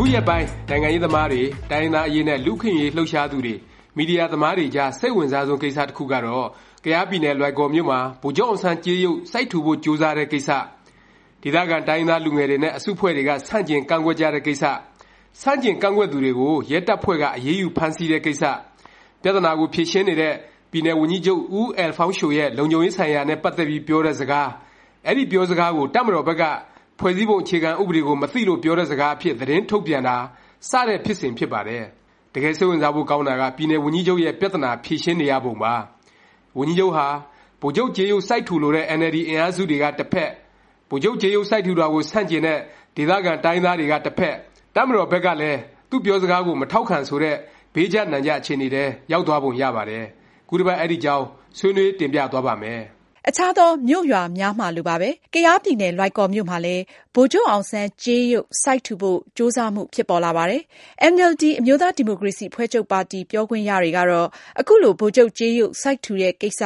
အခုရက်ပိုင်း နိုင်ငံရေးသမားတွေ၊တိုင်းရင်းသားအရေးနဲ့ လူ့အခွင့်အရေး လှုပ်ရှားသူတွေ၊မီဒီယာသမားတွေကြား စိတ်အဝင်စားဆုံး ကိစ္စ တစ်ခုကတော့ ကယားပြည်နယ် လွိုင်ကော်မြို့မှာ ဗိုလ်ချုပ်အောင်ဆန်းကြေးရုပ် စိုက်ထူဖို့ ကြိုးစားတဲ့ကိစ္စ၊ဒေသခံ တိုင်းရင်းသား လူငယ်တွေနဲ့ အစုအဖွဲ့တွေက ဆန့်ကျင် ကန့်ကွက်ကြတဲ့ကိစ္စ၊ဆန့်ကျင် ကန့်ကွက်သူတွေကို ရဲတပ်ဖွဲ့က အရေးယူ ဖမ်းဆီးတဲ့ကိစ္စ၊ပြသနာကို ဖြေရှင်းနေတဲ့ ပြည်နယ်ဝန်ကြီးချုပ် ဦးအယ်လ်ဖောင်းရှိုရဲ့ လုံခြုံရေးဆိုင်ရာနဲ့ ပတ်သက်ပြီး ပြောတဲ့စကား၊အဲဒီ ပြောစကားကို တပ်မတော်ဘက်က ဖွဲ့စည်းပုံအခြေခံဥပဒေကို မသိလို့ ပြောတဲ့စကားအဖြစ် သတင်းထုတ်ပြန်တာ စတဲ့ ဖြစ်စဉ်ဖြစ်ပါတယ်။တကယ် စိတ်ဝင်စားဖို့ ကောင်းတာက ပြည်နယ်ဝန်ကြီးချုပ်ရဲ့ ပြသနာ ဖြေရှင်းနေရပုံပါ။ဝန်ကြီးချုပ်ဟာ ဗိုလ်ချုပ်ကြေးရုပ် စိုက်ထူလိုတဲ့ အင်န်အယ်လ်ဒီ အင်အားစုတွေက တစ်ဖက်၊ဗိုလ်ချုပ်ကြေးရုပ် စိုက်ထူတာကို ဆန့်ကျင်တဲ့ ဒေသခံ တိုင်းရင်းသားတွေက တစ်ဖက်၊တပ်မတော်ဘက်ကလည်း သူ့ပြောစကားကို မထောက်ခံ ဆိုတဲ့ ဘေးကျနံကျ အခြေအနေထဲ ရောက်သွားပုံရပါတယ်။ခုတစ်ပတ် အဲဒီအကြောင်း ဆွေးနွေး တင်ပြသွားပါ့မယ်။ အခြားသော မြို့ရွာများမှာလိုပါပဲ ကယားပြည်နယ် လွိုင်ကော်မြို့မှာလည်း ဗိုလ်ချုပ်အောင်ဆန်းကြေးရုပ် စိုက်ထူဖို့ ကြိုးစားမှု ဖြစ်ပေါ်လာပါတယ်။အင်န်အယ်လ်ဒီအမျိုးသားဒီမိုကရေစီအဖွဲ့ချုပ်ပါတီ ပြောခွင့်ရတွေကတော့ အခုလို ဗိုလ်ချုပ်ကြေးရုပ် စိုက်ထူတဲ့ကိစ္စ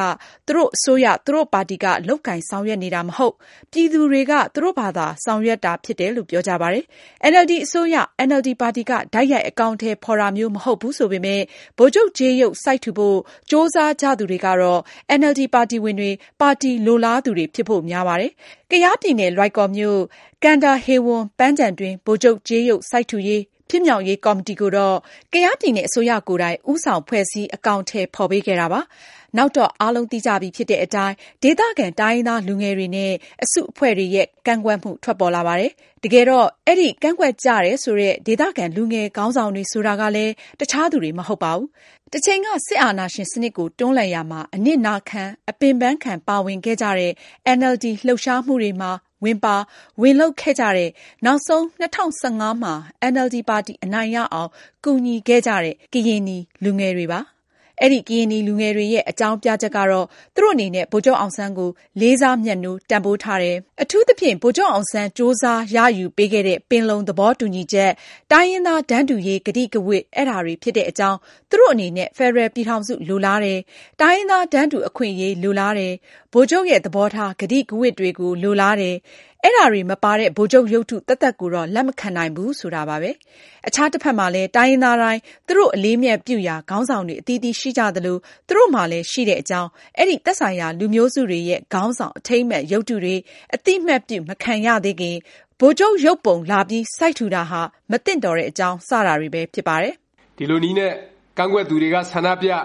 သူတို့အစိုးရ၊သူတို့ပါတီက လုပ်ကိုင်ဆောင်ရွက်နေတာ မဟုတ်၊ပြည်သူတွေက သူတို့ဖာသာ ဆောင်ရွက်တာဖြစ်တယ်လို့ ပြောကြပါတယ်။အင်န်အယ်လ်ဒီအစိုးရ၊အင်န်အယ်လ်ဒီပါတီက တိုက်ရိုက် အကောင်အထည်ဖော်တာမျိုး မဟုတ်ဘူးဆိုပေမယ့် ဗိုလ်ချုပ်ကြေးရုပ် စိုက်ထူဖို့ ကြိုးစားကြသူတွေကတော့အင်န်အယ်လ်ဒီပါတီဝင်တွေ၊ပါတီလိုလားသူတွေဖြစ်ဖို့များပါတယ်။ကယားပြည်နယ် လွိုင်ကော်မြို့ ကန်ဒါဟေဝန် ပန်းခြံတွင်း ဗိုလ်ချုပ်ကြေးရုပ် စိုက်ထူရေး ဖြစ်မြောက်ရေးကော်မတီကိုတော့ ကယားပြည်နယ်အစိုးရကိုယ်တိုင် ဦးဆောင်ဖွဲ့စည်း အကောင်အထည်ဖော်ပေးခဲ့တာပါ။နောက်တော့ အားလုံးသိကြပြီဖြစ်တဲ့အတိုင်း ဒေသခံ တိုင်းရင်းသားလူငယ်တွေနဲ့ အစုအဖွဲ့တွေရဲ့ ကန့်ကွက်မှု ထွက်ပေါ်လာပါတယ်။တကယ်တော့ အဲဒီ ကန့်ကွက်ကြတယ်ဆိုတဲ့ ဒေသခံလူငယ်ခေါင်းဆောင်တွေဆိုတာကလည်း တခြားသူတွေ မဟုတ်ပါဘူး။တချိန်က စစ်အာဏာရှင်စနစ်ကို တွန်းလှန်ရာမှာ အနစ်နာခံ၊အပင်ပန်းခံ ပါဝင်ခဲ့ကြတဲ့အင်န်အယ်လ်ဒီလှုပ်ရှားမှုတွေမှာ ဝင်ပါ၊ဝင်လုပ်ခဲ့ကြတဲ့၊နောက်ဆုံး ၂၀၁၅ မှာ အင်န်အယ်လ်ဒီ ပါတီ အနိုင်ရအောင် ကူညီခဲ့ကြတဲ့ ကရင်နီလူငယ်တွေပါ။ အဲဒီ ကရင်နီလူငယ်တွေရဲ့ အကြောင်းပြချက်ကတော့ သူတို့အနေနဲ့ ဗိုလ်ချုပ်အောင်ဆန်းကို လေးစားမြတ်နိုး တန်ဘိုးထားတယ်၊အထူးသဖြင့် ဗိုလ်ချုပ်အောင်ဆန်း ကြိုးစားရယူပေးခဲ့တဲ့ ပင်လုံသဘောတူညီချက်၊တိုင်းရင်းသား တန်းတူရေး ကတိကဝတ် အဲဒါတွေဖြစ်တဲ့အကြောင်း၊သူတို့အနေနဲ့ ဖက်ဒရယ်ပြည်ထောင်စု လိုလားတယ်၊တိုင်းရင်းသား တန်းတူအခွင့်အရေး လိုလားတယ်၊ဗိုလ်ချုပ်ရဲ့ သဘောထား ကတိကဝတ်တွေကို လိုလားတယ်၊ အဲဒါတွေမပါတဲ့ ဗိုလ်ချုပ်ရုပ်တု သက်သက်ကိုတော့ လက်မခံနိုင်ဘူး ဆိုတာပါပဲ။အခြားတစ်ဖက်မှာလည်း တိုင်းရင်းသားတိုင်း သူတို့ အလေးအမြတ်ပြုရာ ခေါင်းဆောင်တွေ အသီးသီးရှိကြသလို၊သူတို့မှာလည်း ရှိတဲ့အကြောင်း၊အဲဒီ သက်ဆိုင်ရာ လူမျိုးစုတွေရဲ့ ခေါင်းဆောင် အထိမ်းအမှတ် ရုပ်တုတွေ အသိအမှတ်ပြု မခံရသေးခင် ဗိုလ်ချုပ်ရုပ်ပုံ လာပြီး စိုက်ထူတာဟာ မသင့်တော်တဲ့အကြောင်း စတာတွေပဲ ဖြစ်ပါတယ်။ဒီလိုနည်းနဲ့ ကန့်ကွက်သူတွေက ဆန္ဒပြ၊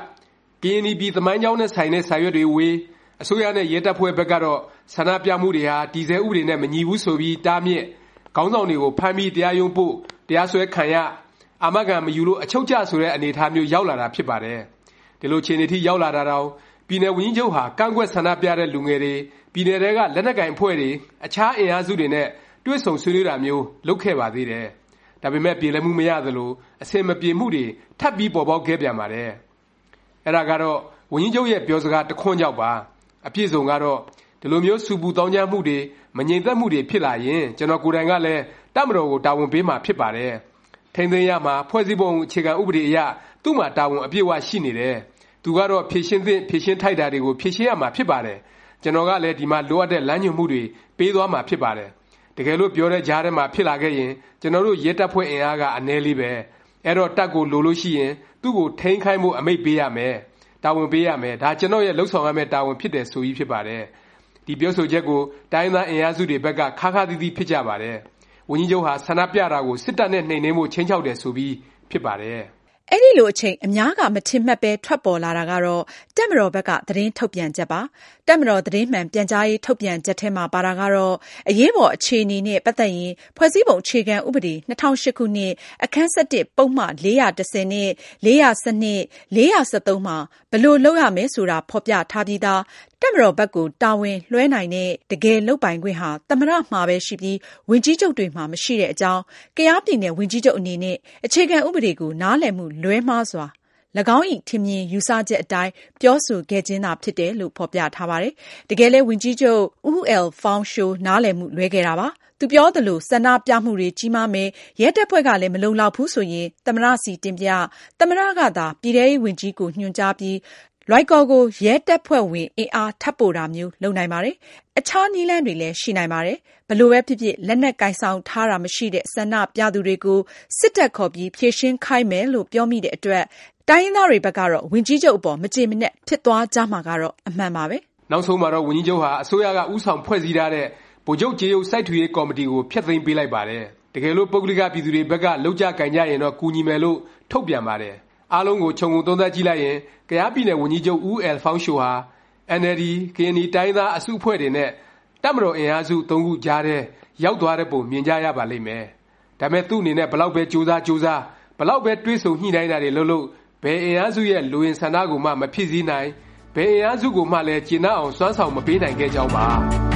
ကရင်နီပြည် သမိုင်းကြောင်းနဲ့ဆိုင်တဲ့ စာရွက်တွေဝေ၊ အစိုးရနဲ့ရဲတပ်ဖွဲ့ဘက်ကတော့ဆန္ဒပြမှုတွေဟာတည်ဆဲဥပဒေနဲ့မညီဘူးဆိုပြီးတားမြစ်၊ခေါင်းဆောင်တွေကိုဖမ်းပြီးတရားရုံးပို့၊တရားစွဲခံရ၊အာမခံမယူလို့အချုပ်ကျဆိုတဲ့အနေအထားမျိုးရောက်လာတာဖြစ်ပါတယ်။ဒီလိုအခြေအနေအထိရောက်လာတာတောင်ပြည်နယ်ဝန်ကြီးချုပ်ဟာကန့်ကွက်ဆန္ဒပြတဲ့လူငယ်တွေ၊ပြည်နယ်ထဲကလက်နက်ကိုင်အဖွဲ့တွေ၊အခြားအင်အားစုတွေနဲ့တွေ့ဆုံဆွေးနွေးတာမျိုးလုပ်ခဲ့ပါသေးတယ်။ဒါပေမယ့်ပြေလည်မှုမရသလို၊အဆင်မပြေမှုတွေထပ်ပြီးပေါ်ပေါက်ခဲ့ပြန်ပါတယ်။အဲဒါကတော့ဝန်ကြီးချုပ်ရဲ့ပြောစကားတခွန်းကြောင့်ပါ။ အပြည့်အစုံကတော့ဒီလိုမျိုးဆူပူသောင်းကျန်းမှုတွေ၊မငြိမ်သက်မှုတွေဖြစ်လာရင်ကျနော်ကိုယ်တိုင်ကလည်းတပ်မတော်ကိုတာဝန်ပေးမှာဖြစ်ပါတယ်။ထိန်းသိမ်းရမှာဖွဲ့စည်းပုံအခြေခံဥပဒေအရသူ့မှာတာဝန်အပြည့်အ၀ရှိနေတယ်၊သူကတော့ဖြေရှင်းသင့်ဖြေရှင်းထိုက်တာတွေကိုဖြေရှင်းရမှာဖြစ်ပါတယ်။ကျနော်ကလည်းဒီမှာလိုအပ်တဲ့လမ်းညွှန်မှုတွေပေးသွားမှာဖြစ်ပါတယ်။တကယ်လို့ပြောတဲ့ကြားထဲမှာဖြစ်လာခဲ့ရင်ကျနော်တို့ရဲတပ်ဖွဲ့အင်အားကအနည်းလေးပဲ၊အဲတော့တပ်ကိုလိုလို့ရှိရင်သူ့ကိုထိန်းခိုင်းဖို့အမိန့်ပေးရမယ်၊ တာဝန်ပေးရမယ်၊ဒါကျနော့်ရဲ့လုပ်ဆောင်ရမယ့်တာဝန်ဖြစ်တယ်ဆိုပြီးဖြစ်ပါတယ်။ဒီပြောဆိုချက်ကိုတိုင်းရင်းသားအင်အားစုတွေဘက်ကခါးခါးသီးသီးဖြစ်ကြပါတယ်။ဝန်ကြီးချုပ်ဟာဆန္ဒပြတာကိုစစ်တပ်နဲ့နှိမ်နင်းဖို့ခြိမ်းခြောက်တယ်ဆိုပြီးဖြစ်ပါတယ်။ အဲလိုအချိန် အများက မထင်မှတ်ပဲထွက်ပေါ်လာတာကတော့ တပ်မတော်ဘက်က သတင်းထုတ်ပြန်ချက်ပါ။တပ်မတော် သတင်းမှန်ပြန်ကြားရေး ထုတ်ပြန်ချက်ထဲမှာ ပါတာကတော့ အရေးပေါ်အခြေအနေနဲ့ ပတ်သက်ရင် ဖွဲ့စည်းပုံအခြေခံဥပဒေ ၂၀၀၈ ခုနှစ် အခန်းပုဒ်မ ၄၁၀ နဲ့ ၄၁၂၊၄၁၃ မှာ ဘယ်လို လုပ်ရမယ်ဆိုတာ ဖော်ပြထားပြီးသား၊တပ်မတော်ဘက်ကို တာဝန်လွဲှနိုင်တဲ့ တကယ်လုပ်ပိုင်ခွင့်ဟာ သမ္မတ မှာပဲ ရှိပြီး ဝန်ကြီးချုပ်တွေမှာ မရှိတဲ့အကြောင်း၊ကယားပြည်နယ် ဝန်ကြီးချုပ်အနေနဲ့ အခြေခံဥပဒေကို နားလည်မှုလွဲမှားစွာ၊၎င်းဇ။်ထင်မြင်ယူဆချက်အတိုင်း ပြောဆိုခဲ့ခြင်းသာဖြစ်တယ်လို့ ဖော်ပြထားပါတယ်။တကယ်လည်း ဝန်ကြီးချုပ် ဦးအယ်လ်ဖောင်းရှိုး နားလည်မှုလွဲခဲ့တာပါ။သူပြောသလို ဆန္ဒပြမှုတွေ ကြီးမားမယ်၊ရဲတပ်ဖွဲ့ကလည်း မလုံလောက်ဘူးဆိုရင် သမ္မတဆီတင်ပြ၊သမ္မတကသာ ပြည်ထဲရေးဝန်ကြီးကို ညွှန်ကြားပြီး လွိုင်ကော်ကို ရဲတပ်ဖွဲ့ဝင် အင်အားထပ်ပို့တာမျိုး လုပ်နိုင်ပါတယ်။အခြားနည်းလမ်းတွေလည်း ရှိနိုင်ပါတယ်။ဘယ်လိုပဲဖြစ်ဖြစ် လက်နက်ကိုင်ဆောင်ထားတာမရှိတဲ့ ဆန္ဒပြသူတွေကို စစ်တပ်ခေါ်ပြီး ဖြေရှင်းခိုင်းမယ်လို့ ပြောမိတဲ့အတွက် တိုင်းရင်းသားတွေဘက်ကတော့ ဝန်ကြီးချုပ်အပေါ် မကျေမနပ် ဖြစ်သွားကြမှာကတော့ အမှန်ပါပဲ။နောက်ဆုံးမှာတော့ ဝန်ကြီးချုပ်ဟာ အစိုးရက ဦးဆောင်ဖွဲ့စည်းထားတဲ့ ဗိုလ်ချုပ်ကြေးရုပ် စိုက်ထူရေး ကော်မတီကို ဖျက်သိမ်းပေးလိုက်ပါတယ်။တကယ်လို့ ပုဂ္ဂလိက ပြည်သူတွေဘက်က လုပ်ကြကိုင်ကြရင်တော့ ကူညီမယ်လို့ ထုတ်ပြန်ပါတယ်။ အားလုံးကိုခြုံငုံသုံးသပ်ကြည့်လိုက်ရင်ကယားပြည်နယ်ဝန်ကြီးချုပ်ဦးအယ်လ်ဖောင်းရှိုဟာအင်န်အယ်လ်ဒီ၊ကရင်နီတိုင်းရင်းသားအစုအဖွဲ့တွေနဲ့တပ်မတော်အင်အားစုသုံးခုကြားထဲရောက်သွားတဲ့ပုံမြင်ကြရပါလိမ့်မယ်။ဒါပေမယ့်သူ့အနေနဲ့ဘယ်လောက်ပဲကြိုးစားကြိုးစား၊ဘယ်လောက်ပဲတွေ့ဆုံညှိနှိုင်းတာတွေလုပ်လုပ်ဘယ်အင်အားစုရဲ့လိုအင်ဆန္ဒကိုမှမဖြည့်ဆည်းနိုင်၊ဘယ်အင်အားစုကိုမှလည်းကျေနပ်အောင်စွမ်းဆောင်မပေးနိုင်ခဲ့ကြောင်းပါ